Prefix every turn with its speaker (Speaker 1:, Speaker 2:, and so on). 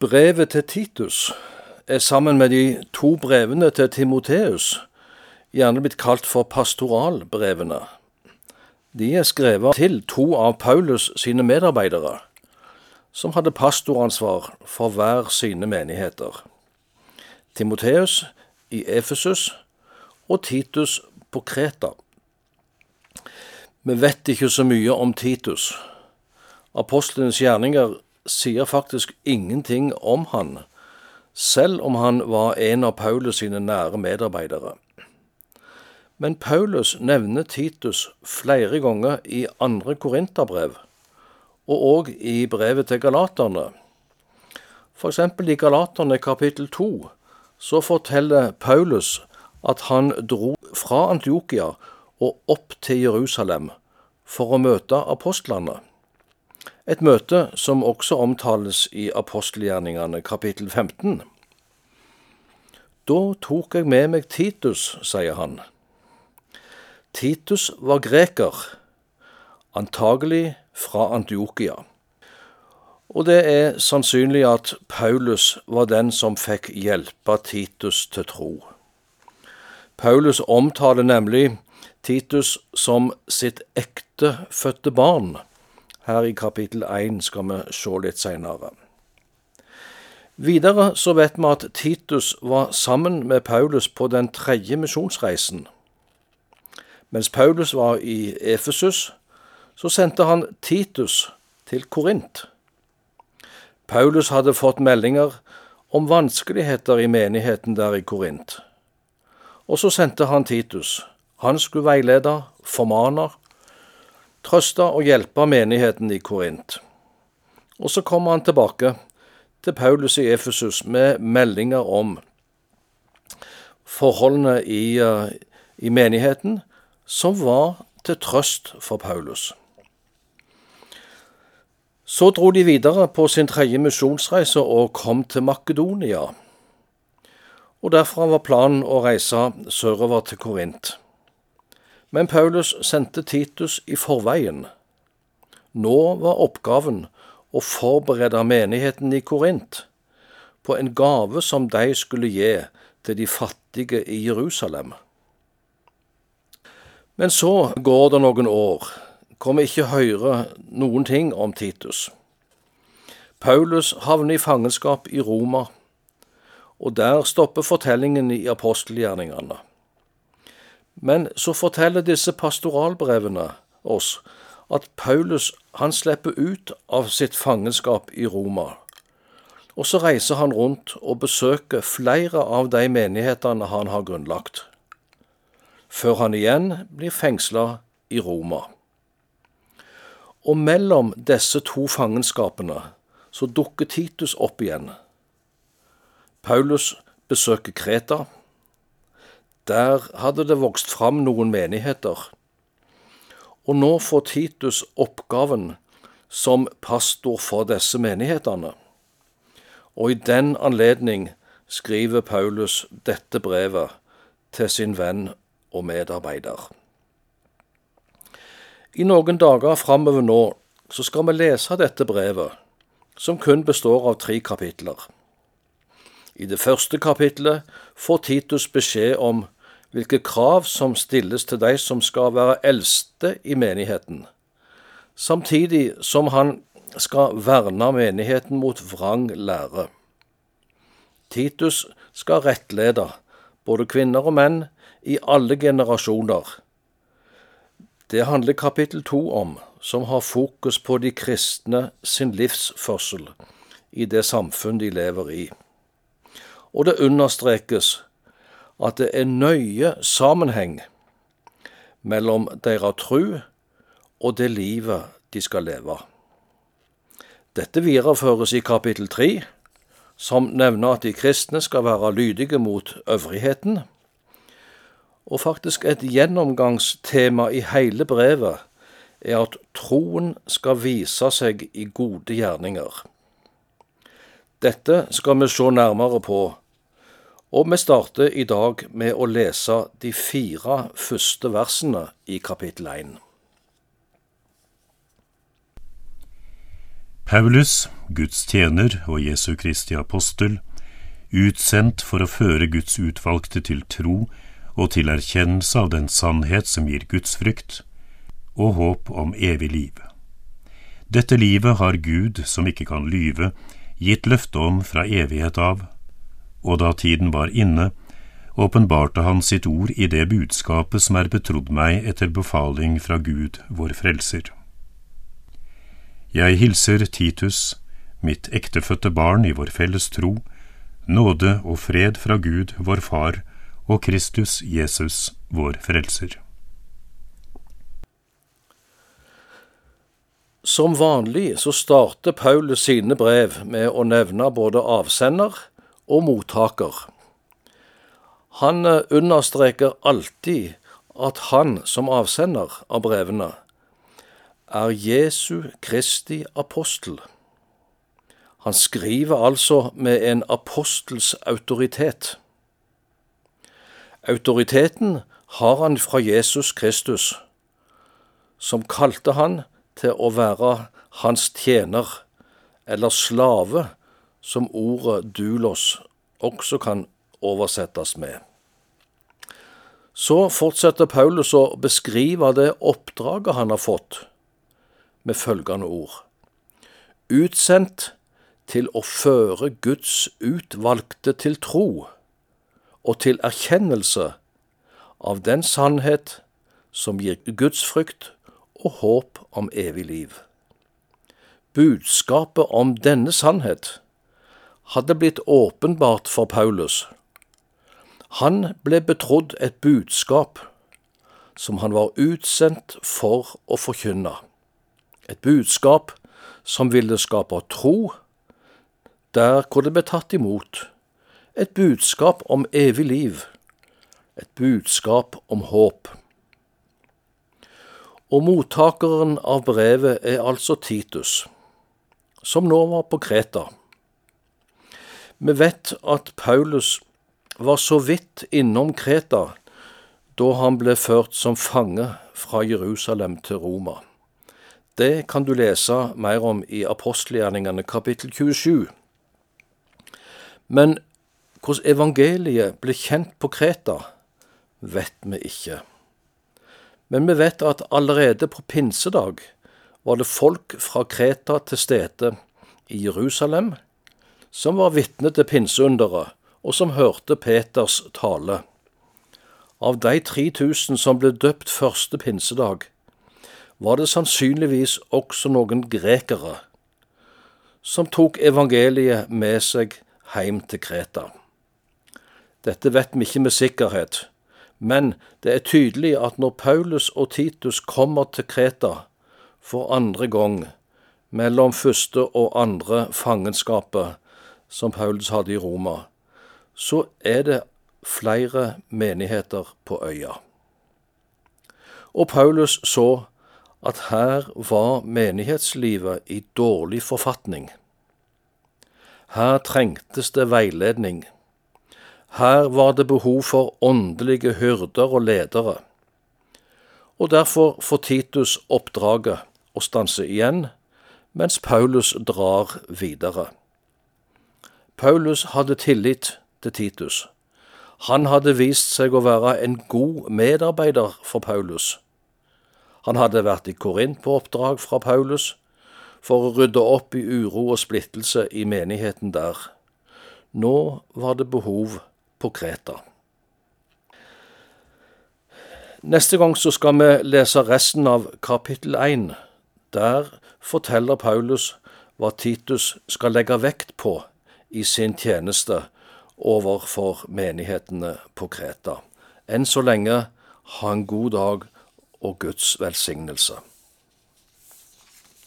Speaker 1: Brevet til Titus er sammen med de to brevene til Timoteus gjerne blitt kalt for pastoralbrevene. De er skrevet til to av Paulus sine medarbeidere, som hadde pastoransvar for hver sine menigheter. Timoteus i Efesus og Titus på Kreta. Vi vet ikke så mye om Titus. Apostlenes gjerninger sier faktisk ingenting om han, selv om han var en av Paulus sine nære medarbeidere. Men Paulus nevner Titus flere ganger i andre korinterbrev, og òg i brevet til galaterne. For eksempel i Galaterne kapittel to så forteller Paulus at han dro fra Antiokia og opp til Jerusalem for å møte apostlene. Et møte som også omtales i apostelgjerningene kapittel 15. Da tok jeg med meg Titus, sier han. Titus var greker, antagelig fra Antiokia. Og det er sannsynlig at Paulus var den som fikk hjelpe Titus til tro. Paulus omtaler nemlig Titus som sitt ektefødte barn. Her i kapittel 1 skal vi se litt seinere. Videre så vet vi at Titus var sammen med Paulus på den tredje misjonsreisen. Mens Paulus var i Efesus, så sendte han Titus til Korint. Paulus hadde fått meldinger om vanskeligheter i menigheten der i Korint. Og så sendte han Titus. Han skulle veilede, formane, trøste og hjelpe menigheten i Korint. Og så kommer han tilbake til Paulus i Efesus med meldinger om forholdene i, uh, i menigheten, som var til trøst for Paulus. Så dro de videre på sin tredje misjonsreise og kom til Makedonia. Og derfra var planen å reise sørover til Korint. Men Paulus sendte Titus i forveien. Nå var oppgaven å forberede menigheten i Korint på en gave som de skulle gi til de fattige i Jerusalem. Men så går det noen år hvor vi ikke hører noen ting om Titus. Paulus havner i fangenskap i Roma, og der stopper fortellingen i apostelgjerningene. Men så forteller disse pastoralbrevene oss at Paulus han slipper ut av sitt fangenskap i Roma. Og så reiser han rundt og besøker flere av de menighetene han har grunnlagt, før han igjen blir fengsla i Roma. Og mellom disse to fangenskapene så dukker Titus opp igjen. Paulus besøker Kreta. Der hadde det vokst fram noen menigheter. Og nå får Titus oppgaven som pastor for disse menighetene. Og i den anledning skriver Paulus dette brevet til sin venn og medarbeider. I noen dager framover nå så skal vi lese dette brevet, som kun består av tre kapitler. I det første kapitlet får Titus beskjed om hvilke krav som stilles til de som skal være eldste i menigheten, samtidig som han skal verne menigheten mot vrang lære. Titus skal rettlede både kvinner og menn i alle generasjoner. Det handler kapittel to om, som har fokus på de kristne sin livsførsel i det samfunn de lever i. Og det understrekes at det er nøye sammenheng mellom deres tru og det livet de skal leve. Dette videreføres i kapittel tre, som nevner at de kristne skal være lydige mot øvrigheten. Og faktisk et gjennomgangstema i hele brevet er at troen skal vise seg i gode gjerninger. Dette skal vi se nærmere på og vi starter i dag med å lese de fire første versene i kapittel 1.
Speaker 2: Paulus, Guds tjener og Jesu Kristi apostel, utsendt for å føre Guds utvalgte til tro og til erkjennelse av den sannhet som gir Guds frykt, og håp om evig liv. Dette livet har Gud, som ikke kan lyve, gitt løfte om fra evighet av, og da tiden var inne, åpenbarte han sitt ord i det budskapet som er betrodd meg etter befaling fra Gud, vår Frelser. Jeg hilser Titus, mitt ektefødte barn i vår felles tro, nåde og fred fra Gud, vår Far, og Kristus Jesus, vår Frelser.
Speaker 1: Som vanlig så starter Paulus sine brev med å nevne både avsender og mottaker. Han eh, understreker alltid at han som avsender av brevene er Jesu Kristi apostel. Han skriver altså med en apostels autoritet. Autoriteten har han fra Jesus Kristus, som kalte han til å være hans tjener, eller slave, som ordet dulos også kan oversettes med. Så fortsetter Paulus å beskrive det oppdraget han har fått, med følgende ord. Utsendt til å føre Guds utvalgte til tro og til erkjennelse av den sannhet som gir Guds frykt og håp om evig liv. Budskapet om denne sannhet hadde blitt åpenbart for Paulus. Han ble betrodd et budskap som han var utsendt for å forkynne. Et budskap som ville skape tro der hvor det ble tatt imot. Et budskap om evig liv. Et budskap om håp. Og mottakeren av brevet er altså Titus, som nå var på Kreta. Vi vet at Paulus var så vidt innom Kreta da han ble ført som fange fra Jerusalem til Roma. Det kan du lese mer om i apostelgjerningene kapittel 27. Men hvordan evangeliet ble kjent på Kreta, vet vi ikke. Men vi vet at allerede på pinsedag var det folk fra Kreta til stede i Jerusalem som var vitne til pinseunderet, og som hørte Peters tale. Av de 3000 som ble døpt første pinsedag, var det sannsynligvis også noen grekere som tok evangeliet med seg hjem til Kreta. Dette vet vi ikke med sikkerhet, men det er tydelig at når Paulus og Titus kommer til Kreta for andre gang, mellom første og andre fangenskapet som Paulus hadde i Roma, så er det flere menigheter på øya. Og Paulus så at her var menighetslivet i dårlig forfatning. Her trengtes det veiledning. Her var det behov for åndelige hyrder og ledere. Og derfor får Titus oppdraget å stanse igjen, mens Paulus drar videre. Paulus hadde tillit til Titus. Han hadde vist seg å være en god medarbeider for Paulus. Han hadde vært i Korint på oppdrag fra Paulus for å rydde opp i uro og splittelse i menigheten der. Nå var det behov på Kreta. Neste gang så skal vi lese resten av kapittel 1. Der forteller Paulus hva Titus skal legge vekt på i sin tjeneste overfor menighetene på Kreta. Enn så lenge ha en god dag og Guds velsignelse.